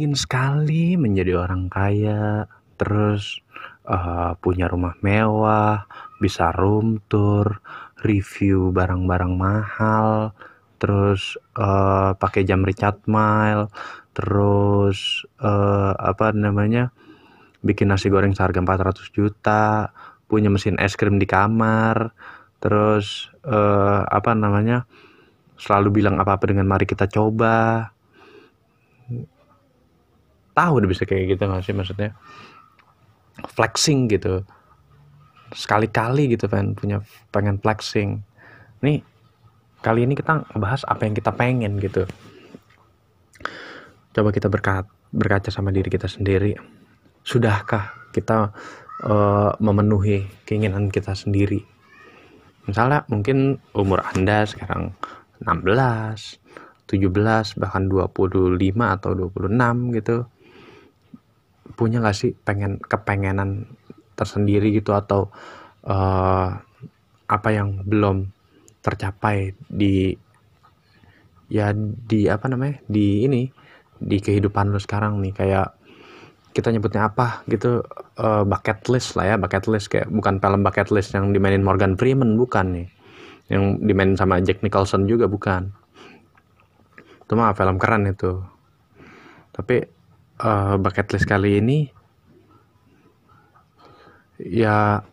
Ingin sekali menjadi orang kaya, terus uh, punya rumah mewah, bisa room tour, review barang-barang mahal, terus uh, pakai jam Richard Mille, terus uh, apa namanya bikin nasi goreng seharga 400 juta, punya mesin es krim di kamar, terus uh, apa namanya selalu bilang apa-apa dengan mari kita coba tahu udah bisa kayak gitu nggak maksudnya flexing gitu. Sekali-kali gitu kan punya pengen flexing. Nih kali ini kita bahas apa yang kita pengen gitu. Coba kita berkat berkaca sama diri kita sendiri. Sudahkah kita uh, memenuhi keinginan kita sendiri? Misalnya mungkin umur anda sekarang 16 17 bahkan 25 atau 26 gitu punya gak sih pengen kepengenan tersendiri gitu atau uh, apa yang belum tercapai di ya di apa namanya di ini di kehidupan lu sekarang nih? Kayak kita nyebutnya apa gitu uh, bucket list lah ya bucket list kayak bukan film bucket list yang dimainin Morgan Freeman bukan nih. Yang dimainin sama Jack Nicholson juga bukan. Itu mah film keren itu. Tapi uh, bucket list kali ini ya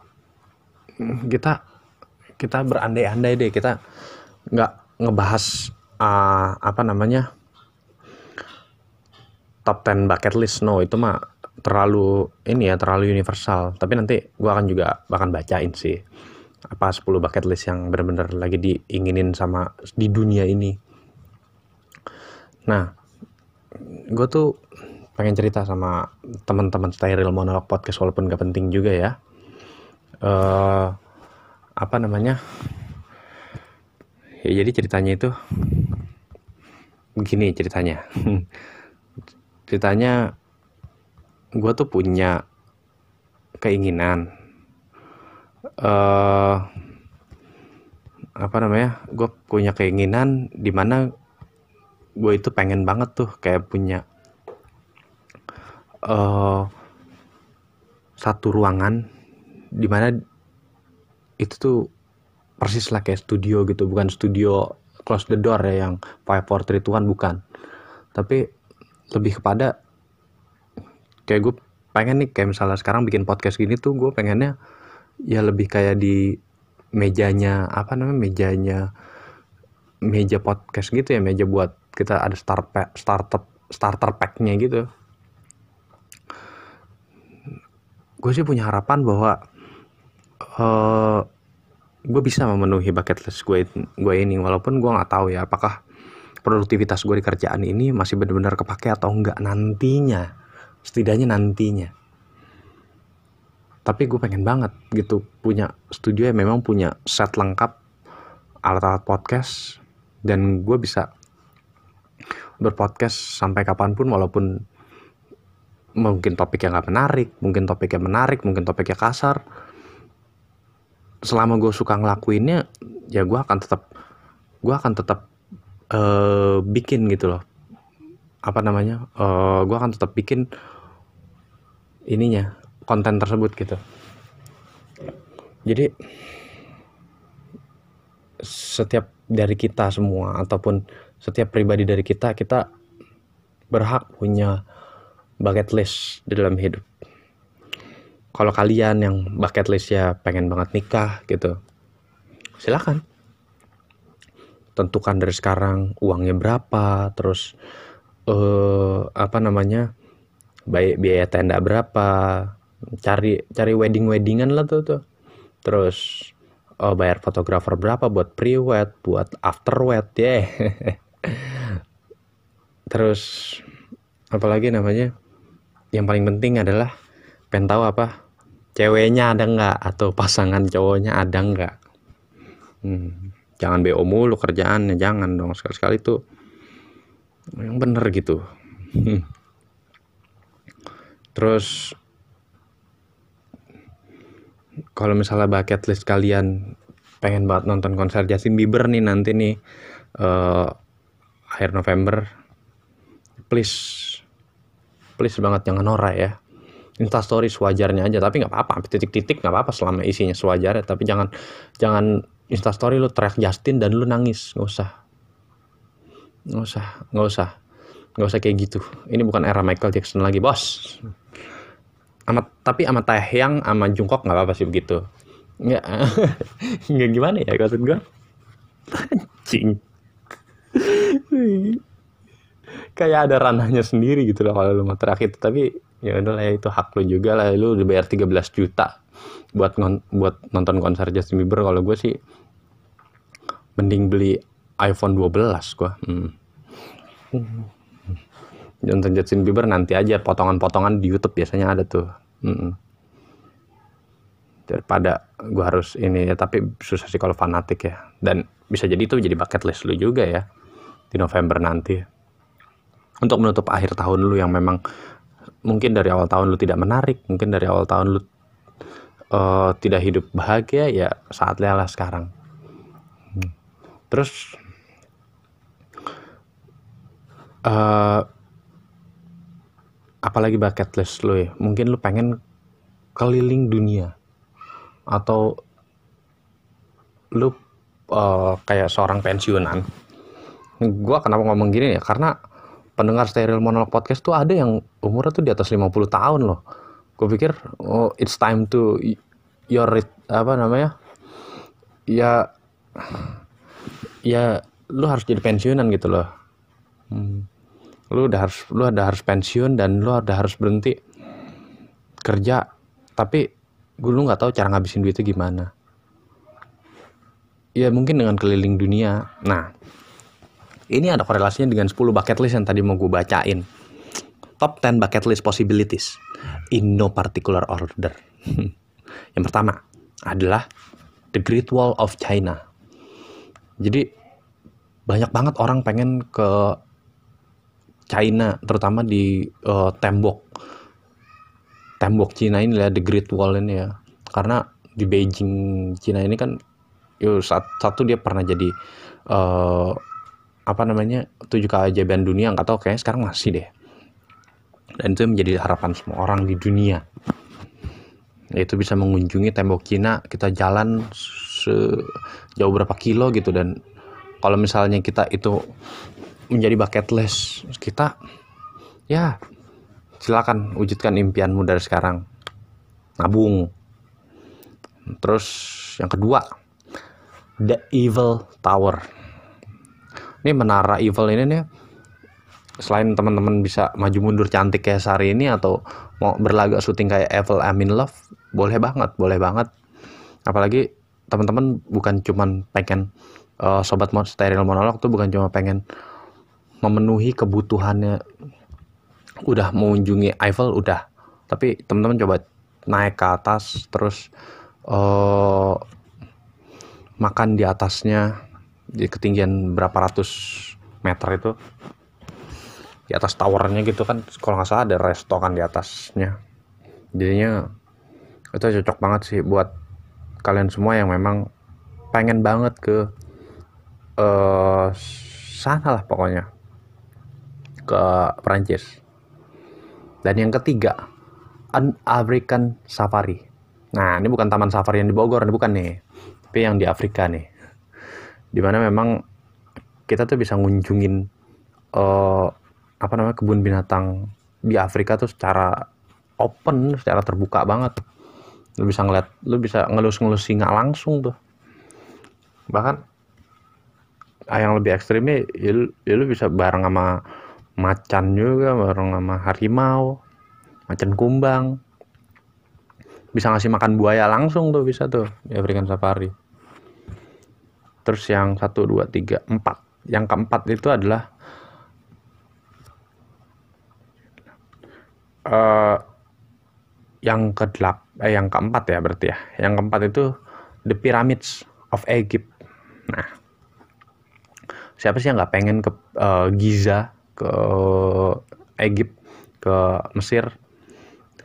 kita kita berandai-andai deh. Kita nggak ngebahas uh, apa namanya top 10 bucket list. No itu mah terlalu ini ya terlalu universal. Tapi nanti gua akan juga bahkan bacain sih apa 10 bucket list yang benar-benar lagi diinginin sama di dunia ini. Nah gue tuh pengen cerita sama teman-teman steril monolog podcast walaupun gak penting juga ya. Uh, apa namanya? Ya jadi ceritanya itu begini ceritanya. Ceritanya gue tuh punya keinginan uh, apa namanya? Gue punya keinginan di mana gue itu pengen banget tuh kayak punya uh, satu ruangan di mana itu tuh persis lah kayak studio gitu bukan studio close the door ya yang five four three two bukan. Tapi lebih kepada kayak gue pengen nih kayak misalnya sekarang bikin podcast gini tuh gue pengennya ya lebih kayak di mejanya apa namanya mejanya meja podcast gitu ya meja buat kita ada start pack, startup starter packnya gitu gue sih punya harapan bahwa uh, gue bisa memenuhi bucket list gue gue ini. Walaupun gue nggak tahu ya apakah produktivitas gue di kerjaan ini masih benar-benar kepake atau enggak nantinya. Setidaknya nantinya. Tapi gue pengen banget gitu punya studio yang memang punya set lengkap alat-alat podcast dan gue bisa berpodcast sampai kapan pun walaupun mungkin topik yang gak menarik, mungkin topik yang menarik, mungkin topik yang kasar. Selama gue suka ngelakuinnya, ya gue akan tetap, gue akan tetap uh, bikin gitu loh. Apa namanya? Uh, gue akan tetap bikin ininya, konten tersebut gitu. Jadi setiap dari kita semua ataupun setiap pribadi dari kita kita berhak punya bucket list di dalam hidup. Kalau kalian yang bucket list ya pengen banget nikah gitu, silakan. Tentukan dari sekarang uangnya berapa, terus uh, apa namanya baik biaya tenda berapa, cari cari wedding weddingan lah tuh tuh. Terus uh, bayar fotografer berapa buat pre wed, buat after wed ya. Yeah. terus apalagi namanya yang paling penting adalah pengen tahu apa ceweknya ada nggak atau pasangan cowoknya ada nggak. Hmm, jangan bo mulu kerjaannya jangan dong. Sekali sekali tuh yang bener gitu. Terus kalau misalnya bucket list kalian pengen banget nonton konser Justin Bieber nih nanti nih uh, akhir November please please banget jangan norak ya. Instastory sewajarnya aja tapi nggak apa-apa. Titik-titik nggak apa-apa selama isinya sewajarnya. Tapi jangan jangan instastory lu teriak Justin dan lu nangis. Nggak usah. Nggak usah. Nggak usah. Nggak usah kayak gitu. Ini bukan era Michael Jackson lagi bos. Amat tapi amat Taehyung sama Jungkook nggak apa-apa sih begitu. Nggak. Nggak gimana ya maksud gue anjing kayak ada ranahnya sendiri gitu loh kalau lu mau terakhir. Tapi ya udah lah ya, itu hak lu juga lah. Lu udah bayar 13 juta buat ngon buat nonton konser Justin Bieber. Kalau gue sih mending beli iPhone 12 gue hmm. nonton Justin Bieber nanti aja potongan-potongan di YouTube biasanya ada tuh. Hmm. daripada gue harus ini ya tapi susah sih kalau fanatik ya. Dan bisa jadi itu jadi bucket list lu juga ya di November nanti untuk menutup akhir tahun lu yang memang mungkin dari awal tahun lu tidak menarik, mungkin dari awal tahun lu uh, tidak hidup bahagia, ya saatnya lah sekarang. Hmm. Terus uh, apalagi bucket list lu ya, mungkin lu pengen keliling dunia atau lu uh, kayak seorang pensiunan. Gua kenapa ngomong gini ya? Karena pendengar steril monolog podcast tuh ada yang umurnya tuh di atas 50 tahun loh. Gue pikir oh it's time to your apa namanya? Ya ya lu harus jadi pensiunan gitu loh. Hmm. Lu udah harus lu udah harus pensiun dan lu udah harus berhenti kerja. Tapi gue lu nggak tahu cara ngabisin duitnya gimana. Ya mungkin dengan keliling dunia. Nah, ini ada korelasinya dengan 10 bucket list yang tadi mau gue bacain. Top 10 bucket list possibilities in no particular order. yang pertama adalah The Great Wall of China. Jadi banyak banget orang pengen ke China, terutama di uh, tembok tembok Cina ini ya The Great Wall ini ya. Karena di Beijing Cina ini kan satu dia pernah jadi uh, apa namanya tujuh keajaiban dunia nggak tahu kayaknya sekarang masih deh. Dan itu menjadi harapan semua orang di dunia. Yaitu bisa mengunjungi tembok Cina kita jalan sejauh berapa kilo gitu. Dan kalau misalnya kita itu menjadi bucket list kita ya silakan wujudkan impianmu dari sekarang. Nabung. Terus yang kedua The Evil Tower ini menara evil ini nih selain teman-teman bisa maju mundur cantik kayak sehari ini atau mau berlagak syuting kayak Evil I'm in Love boleh banget boleh banget. Apalagi teman-teman bukan cuman pengen uh, sobat steril monolog tuh bukan cuma pengen memenuhi kebutuhannya. Udah mengunjungi Eiffel udah. Tapi teman-teman coba naik ke atas terus uh, makan di atasnya di ketinggian berapa ratus meter itu di atas towernya gitu kan kalau nggak salah ada resto kan di atasnya. Jadinya itu cocok banget sih buat kalian semua yang memang pengen banget ke uh, sana lah pokoknya. Ke Prancis dan yang ketiga An African Safari. Nah ini bukan taman safari yang di Bogor ini bukan nih. Tapi yang di Afrika nih di mana memang kita tuh bisa ngunjungin uh, apa namanya kebun binatang di Afrika tuh secara open secara terbuka banget. Lu bisa ngeliat lu bisa ngelus-ngelus singa langsung tuh. Bahkan ah, yang lebih ekstrimnya ya lu, ya lu bisa bareng sama macan juga bareng sama harimau macan kumbang. Bisa ngasih makan buaya langsung tuh bisa tuh di African Safari terus yang satu dua tiga empat. Yang keempat itu adalah uh, yang kedelap eh yang keempat ya berarti ya. Yang keempat itu the pyramids of Egypt. Nah siapa sih yang nggak pengen ke uh, Giza ke Egypt ke Mesir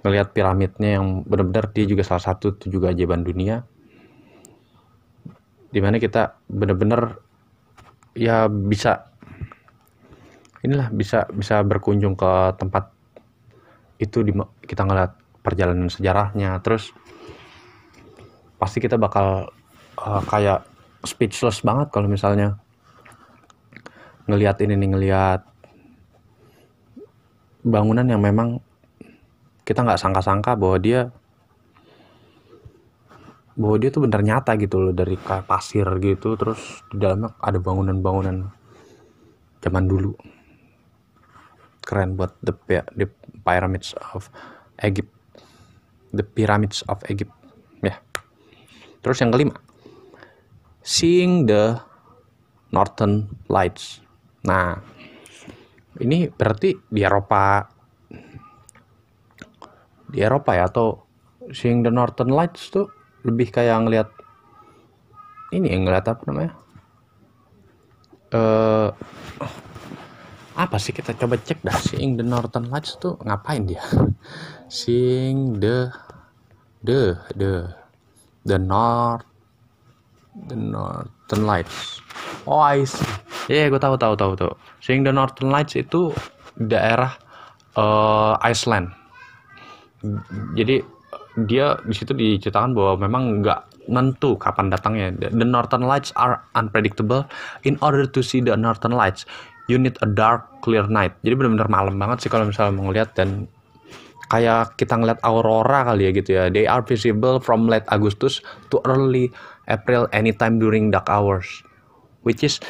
ngelihat piramidnya yang benar-benar dia juga salah satu juga ajaban dunia di mana kita benar-benar ya bisa inilah bisa bisa berkunjung ke tempat itu di, kita ngeliat perjalanan sejarahnya. Terus pasti kita bakal uh, kayak speechless banget kalau misalnya ngelihat ini nih ngelihat bangunan yang memang kita nggak sangka-sangka bahwa dia bahwa dia tuh benar nyata gitu loh dari kayak pasir gitu terus di dalamnya ada bangunan-bangunan zaman dulu. Keren buat the, the pyramids of Egypt. The pyramids of Egypt ya. Terus yang kelima seeing the northern lights. Nah ini berarti di Eropa di Eropa ya atau seeing the northern lights tuh lebih kayak ngeliat ini yang ngeliat apa namanya? Uh, apa sih kita coba cek dah? Seeing the northern lights tuh ngapain dia? Seeing the the the the north the northern lights. Oh I see. Ya yeah, gue tahu tahu tahu tuh seeing the northern lights itu daerah uh, Iceland. Jadi dia di situ diceritakan bahwa memang nggak nentu kapan datangnya. The Northern Lights are unpredictable. In order to see the Northern Lights, you need a dark, clear night. Jadi benar-benar malam banget sih kalau misalnya mau ngeliat dan kayak kita ngeliat aurora kali ya gitu ya. They are visible from late Agustus to early April anytime during dark hours, which is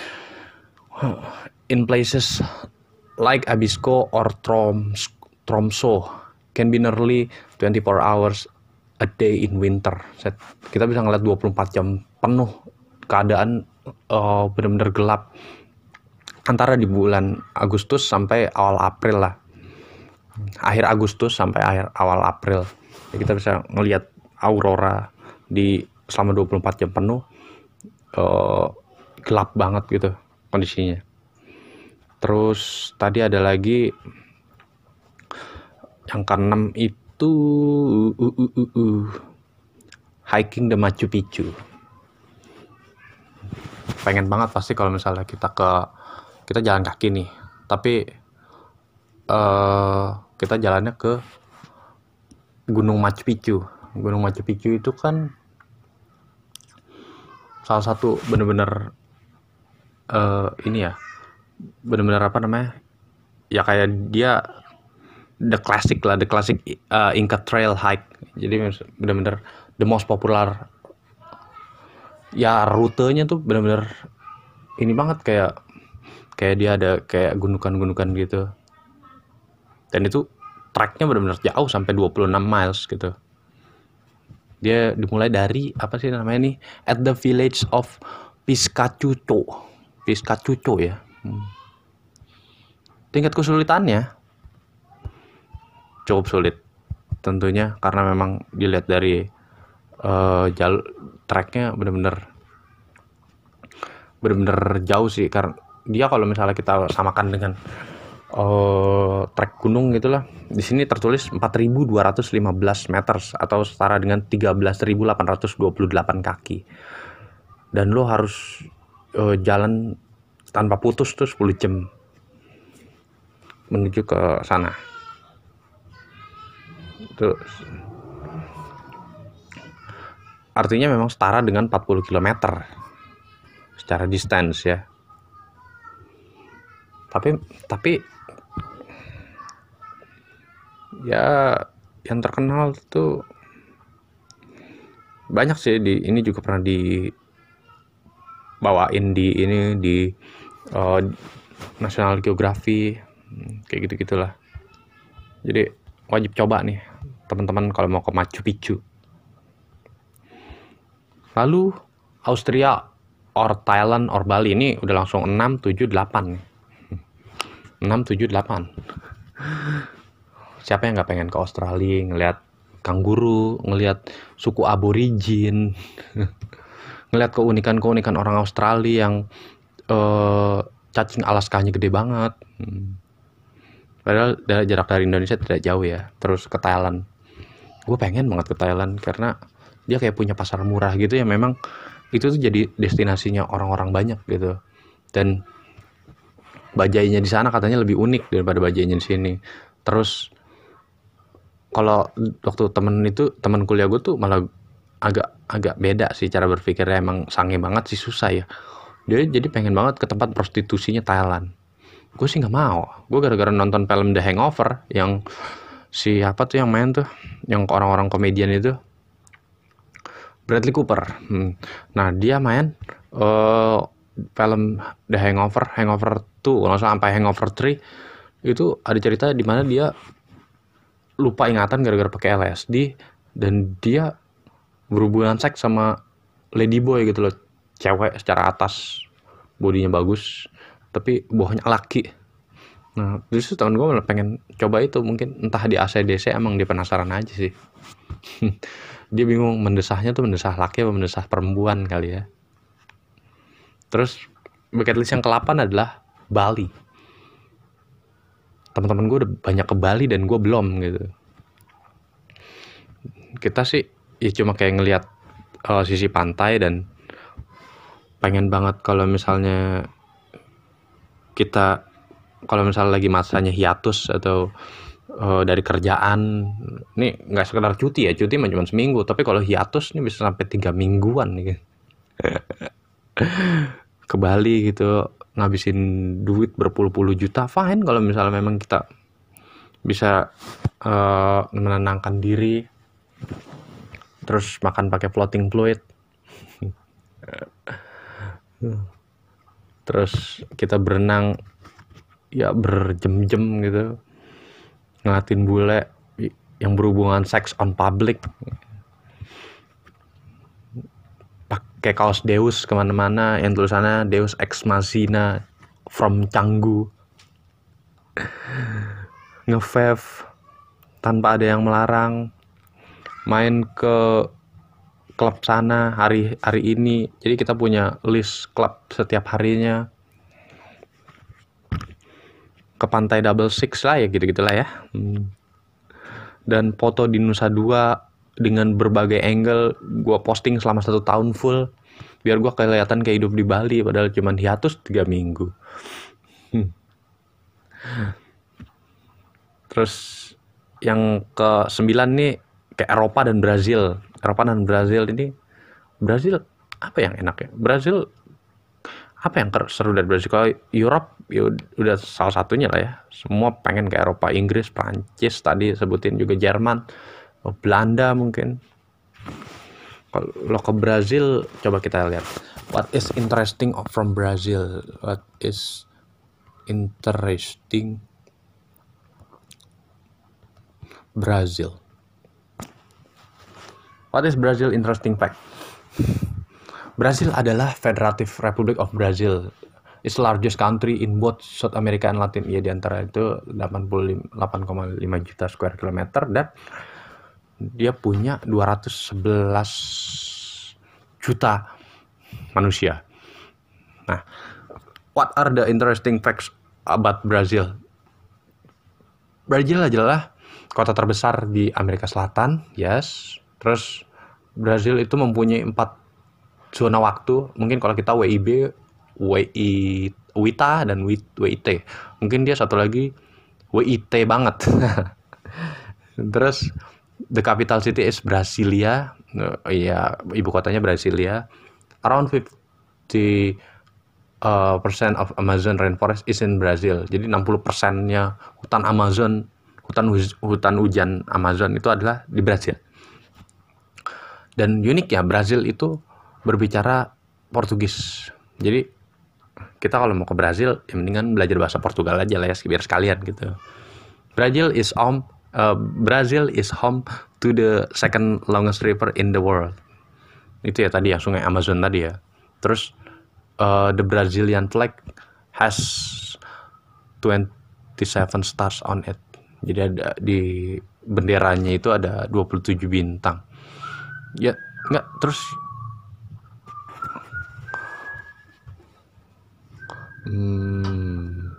in places like Abisko or Troms Tromso can be nearly 24 hours a day in winter. Kita bisa ngeliat 24 jam penuh keadaan uh, benar-benar gelap antara di bulan Agustus sampai awal April lah. Akhir Agustus sampai akhir awal April. Ya, kita bisa ngelihat aurora di selama 24 jam penuh uh, gelap banget gitu kondisinya. Terus tadi ada lagi yang keenam itu uh, uh, uh, uh, uh. hiking the Machu Picchu pengen banget pasti kalau misalnya kita ke kita jalan kaki nih. Tapi uh, kita jalannya ke Gunung Machu Picchu Gunung Machu Picchu itu kan salah satu bener-bener uh, ini ya bener-bener apa namanya? Ya kayak dia the classic lah the classic uh, Inca Trail hike. Jadi benar-benar the most popular. Ya rutenya tuh benar-benar ini banget kayak kayak dia ada kayak gundukan-gundukan gitu. Dan itu tracknya benar-benar jauh sampai 26 miles gitu. Dia dimulai dari apa sih namanya nih at the village of Piscachucho Piscachucho ya. Hmm. tingkat kesulitannya cukup sulit. Tentunya karena memang dilihat dari uh, jalur treknya bener-bener bener-bener jauh sih. Karena dia kalau misalnya kita samakan dengan uh, trek gunung gitulah di sini tertulis 4215 meter atau setara dengan 13.828 kaki. Dan lo harus uh, jalan tanpa putus tuh 10 jam menuju ke sana itu artinya memang setara dengan 40 km secara distance ya. Tapi tapi ya yang terkenal tuh banyak sih di ini juga pernah dibawain di ini di uh, National Geography kayak gitu gitulah jadi wajib coba nih teman-teman kalau mau ke Machu Picchu. Lalu Austria or Thailand or Bali ini udah langsung 6 7 8 nih. 6 7 8. siapa yang nggak pengen ke Australia ngelihat kanguru ngelihat suku aborigin ngelihat keunikan-keunikan orang Australia yang uh, cacing Alaskanya gede banget hmm. padahal dari jarak dari Indonesia tidak jauh ya terus ke Thailand gue pengen banget ke Thailand karena dia kayak punya pasar murah gitu ya. Memang itu tuh jadi destinasinya orang-orang banyak gitu. Dan bajainya di sana katanya lebih unik daripada bajainya di sini. Terus kalau waktu temen itu teman kuliah gue tuh malah agak agak beda sih cara berpikirnya. Emang sange banget sih susah ya. Dia jadi pengen banget ke tempat prostitusinya Thailand. Gue sih nggak mau. Gue gara-gara nonton film The Hangover yang siapa tuh yang main tuh? Yang orang-orang komedian itu? Bradley Cooper. Hmm. nah dia main uh, film The Hangover Hangover 2 kalau sampai Hangover 3 itu ada cerita di mana dia lupa ingatan gara-gara pakai LSD dan dia berhubungan seks sama lady boy gitu loh. Cewek secara atas bodinya bagus tapi bawahnya laki nah justru tahun gue malah pengen coba itu mungkin entah di ACDC emang dia penasaran aja sih. Dia bingung mendesahnya tuh mendesah laki apa mendesah perempuan kali ya. Terus bucket list yang ke-8 adalah Bali. Teman-teman gue udah banyak ke Bali dan gue belum gitu. Kita sih ya cuma kayak ngelihat uh, sisi pantai dan pengen banget kalau misalnya kita kalau misalnya lagi masanya hiatus atau uh, dari kerjaan ini nggak sekedar cuti ya cuti cuma seminggu tapi kalau hiatus ini bisa sampai tiga mingguan nih. Ke Bali gitu ngabisin duit berpuluh-puluh juta fine kalau misalnya memang kita bisa uh, menenangkan diri terus makan pakai floating fluid. Terus kita berenang ya berjam-jam gitu. Ngeliatin bule yang berhubungan seks on public. Pakai kaos Deus ke mana-mana yang tulisannya Deus ex machina from Canggu. Ngevev tanpa ada yang melarang. Main ke klub sana hari hari ini. Jadi kita punya list klub setiap harinya ke pantai double six lah ya gitu gitulah ya hmm. dan foto di Nusa Dua dengan berbagai angle gue posting selama satu tahun full biar gue kelihatan kayak hidup di Bali padahal cuma hiatus tiga minggu hmm. terus yang ke sembilan nih kayak Eropa dan Brazil Eropa dan Brazil ini Brazil apa yang enak ya Brazil apa yang seru dari Brazil kalau Europe ya udah salah satunya lah ya. Semua pengen ke Eropa Inggris Prancis tadi sebutin juga Jerman oh, Belanda mungkin. Kalau ke Brazil coba kita lihat. What is interesting from Brazil? What is interesting Brazil? What is Brazil interesting fact? Brazil adalah Federative Republic of Brazil. It's largest country in both South America and Latin. Ya di antara itu 8,5 juta square kilometer dan dia punya 211 juta manusia. Nah, what are the interesting facts about Brazil? Brazil adalah kota terbesar di Amerika Selatan, yes, Terus Brazil itu mempunyai empat zona waktu. Mungkin kalau kita WIB, WI, WITA dan WIT. Mungkin dia satu lagi WIT banget. Terus the capital city is Brasilia. Iya, ibu kotanya Brasilia. Around 50 uh, percent of Amazon rainforest is in Brazil. Jadi 60 persennya hutan Amazon, hutan hutan hujan Amazon itu adalah di Brazil dan unik ya Brazil itu berbicara Portugis. Jadi kita kalau mau ke Brazil ya mendingan belajar bahasa Portugal aja lah ya biar sekalian gitu. Brazil is home uh, Brazil is home to the second longest river in the world. Itu ya tadi ya sungai Amazon tadi ya. Terus uh, the Brazilian flag has 27 stars on it. Jadi ada di benderanya itu ada 27 bintang. Ya, enggak terus Hmm,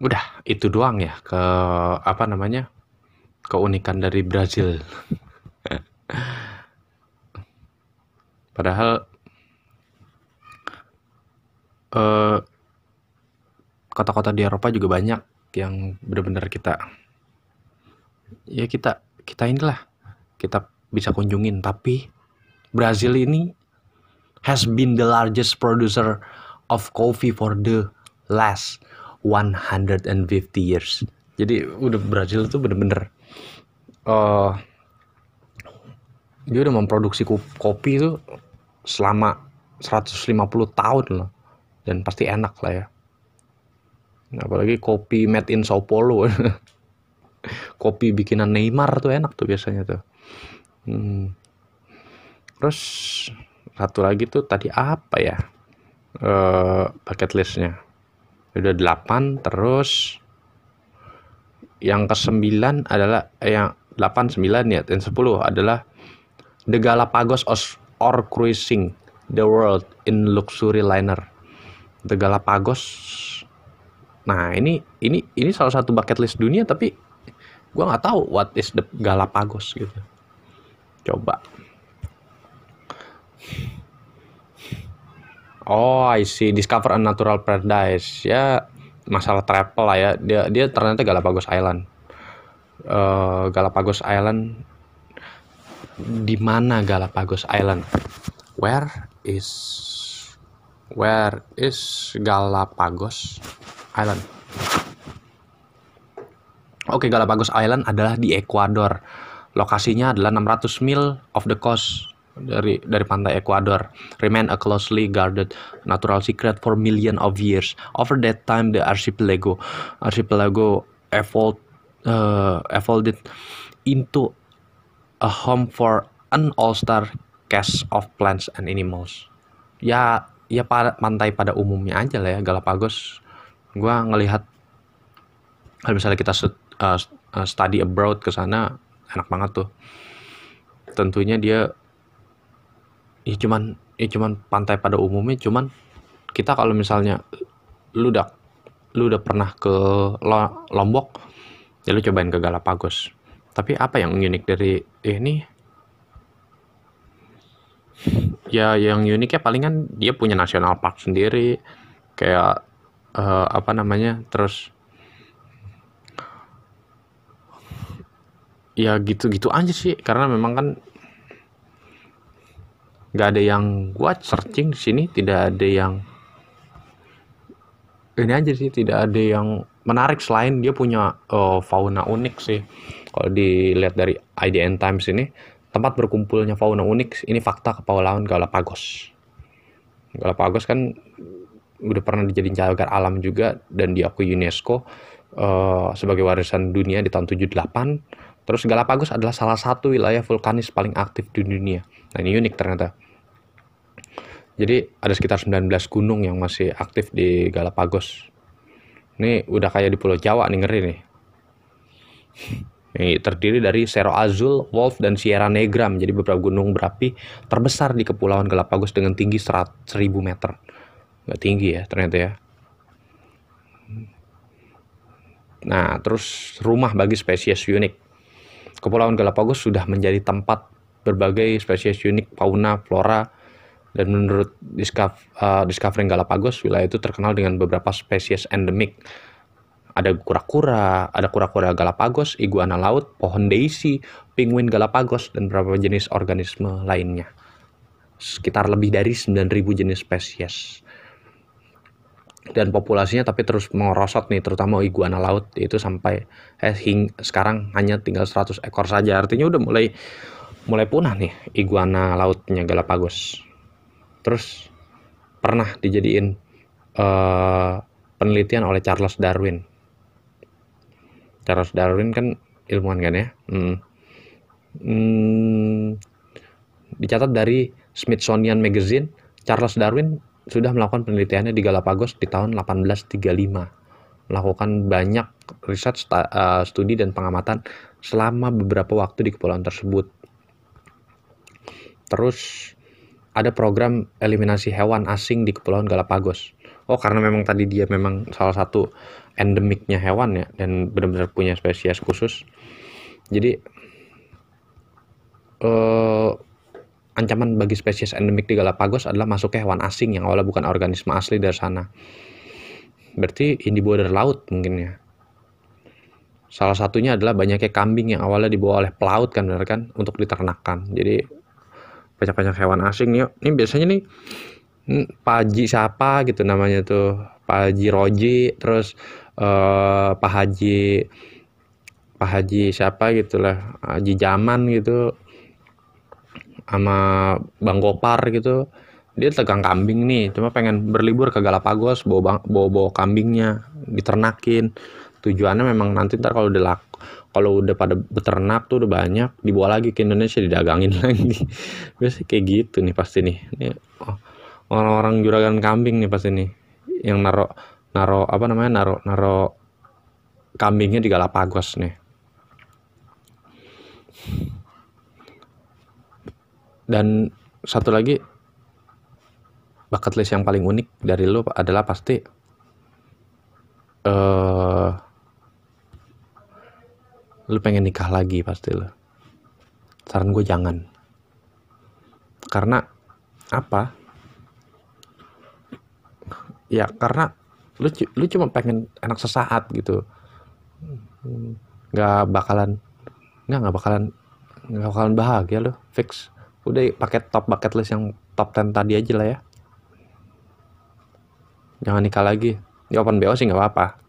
udah itu doang ya. Ke apa namanya? Keunikan dari Brazil. Padahal eh, kota-kota di Eropa juga banyak yang benar-benar kita ya kita kita inilah kita bisa kunjungin. Tapi Brazil ini has been the largest producer of coffee for the last 150 years. Jadi udah Brazil itu bener-bener uh, dia udah memproduksi kopi itu selama 150 tahun loh dan pasti enak lah ya. Apalagi kopi made in Sao Paulo. kopi bikinan Neymar tuh enak tuh biasanya tuh. Hmm. Terus satu lagi tuh tadi apa ya? Uh, bucket listnya. Udah 8 terus yang ke 9 adalah eh, yang 8 9 ya dan 10 adalah The Galapagos or cruising the world in luxury liner. The Galapagos nah ini ini ini salah satu bucket list dunia tapi gua nggak tahu what is the Galapagos gitu. Coba Oh, I see. Discover a natural paradise. Ya, masalah travel lah ya. Dia dia ternyata Galapagos Island. Uh, Galapagos Island di mana Galapagos Island? Where is Where is Galapagos Island? Oke, okay, Galapagos Island adalah di Ecuador. Lokasinya adalah 600 mil of the coast dari dari pantai Ecuador remain a closely guarded natural secret for million of years. Over that time, the archipelago archipelago evolved uh, evolved into a home for an all-star cast of plants and animals. Ya, ya pantai pada umumnya aja lah ya Galapagos. Gua ngelihat kalau misalnya kita uh, study abroad ke sana enak banget tuh. Tentunya dia ya cuman ya cuman pantai pada umumnya cuman kita kalau misalnya lu udah lu udah pernah ke Lombok ya lu cobain ke Galapagos. Tapi apa yang unik dari ini? Ya yang uniknya palingan dia punya national park sendiri. Kayak uh, apa namanya terus ya gitu-gitu aja sih. Karena memang kan nggak ada yang gua searching di sini tidak ada yang ini aja sih tidak ada yang menarik selain dia punya uh, fauna unik sih. Kalau dilihat dari IDN Times ini tempat berkumpulnya fauna unik ini fakta kepulauan Galapagos. Galapagos kan udah pernah dijadiin cagar alam juga dan diakui UNESCO uh, sebagai warisan dunia di tahun 78 Terus Galapagos adalah salah satu wilayah vulkanis paling aktif di dunia. Nah ini unik ternyata. Jadi ada sekitar 19 gunung yang masih aktif di Galapagos. Ini udah kayak di Pulau Jawa nih ngeri nih. Ini terdiri dari Cerro Azul, Wolf, dan Sierra Negra menjadi beberapa gunung berapi terbesar di Kepulauan Galapagos dengan tinggi 1000 meter. Nggak tinggi ya ternyata ya. Nah, terus rumah bagi spesies unik. Kepulauan Galapagos sudah menjadi tempat berbagai spesies unik fauna, flora, dan menurut Discover, uh, Discovering Galapagos, wilayah itu terkenal dengan beberapa spesies endemik. Ada kura-kura, ada kura-kura Galapagos, iguana laut, pohon daisy, penguin Galapagos, dan beberapa jenis organisme lainnya. Sekitar lebih dari 9.000 jenis spesies dan populasinya tapi terus merosot nih terutama iguana laut itu sampai eh hing, sekarang hanya tinggal 100 ekor saja. Artinya udah mulai mulai punah nih iguana lautnya Galapagos. Terus pernah dijadiin uh, penelitian oleh Charles Darwin. Charles Darwin kan ilmuwan kan ya? Hmm. Hmm, dicatat dari Smithsonian Magazine Charles Darwin sudah melakukan penelitiannya di Galapagos di tahun 1835. Melakukan banyak riset uh, studi dan pengamatan selama beberapa waktu di kepulauan tersebut. Terus ada program eliminasi hewan asing di kepulauan Galapagos. Oh karena memang tadi dia memang salah satu endemiknya hewan ya dan benar-benar punya spesies khusus. Jadi uh, ancaman bagi spesies endemik di Galapagos adalah masuknya hewan asing yang awalnya bukan organisme asli dari sana. Berarti ini border laut mungkin ya. Salah satunya adalah banyaknya kambing yang awalnya dibawa oleh pelaut kan benar kan? Untuk diternakan. Jadi banyak-banyak hewan asing yuk ini biasanya nih Hmm, Pak Haji siapa gitu namanya tuh. Pak Haji Roji terus uh, Pak Haji Pak Haji siapa gitu lah Haji Jaman gitu sama Bang Gopar gitu. Dia tegang kambing nih cuma pengen berlibur ke Galapagos bawa bawa, bawa kambingnya diternakin. Tujuannya memang nanti ntar kalau udah laku kalau udah pada beternak tuh udah banyak dibawa lagi ke Indonesia didagangin lagi. Biasanya kayak gitu nih pasti nih. Ini, oh, orang-orang juragan kambing nih pas ini yang naro naro apa namanya naro naro kambingnya di Galapagos nih dan satu lagi bucket list yang paling unik dari lo adalah pasti uh, lu pengen nikah lagi pasti lo saran gue jangan. Karena apa? Ya karena lu lu cuma pengen enak sesaat gitu. Nggak bakalan nggak nggak bakalan nggak bakalan bahagia lo fix udah pakai top bucket list yang top 10 tadi aja lah ya. Jangan nikah lagi. Di open BO sih nggak apa-apa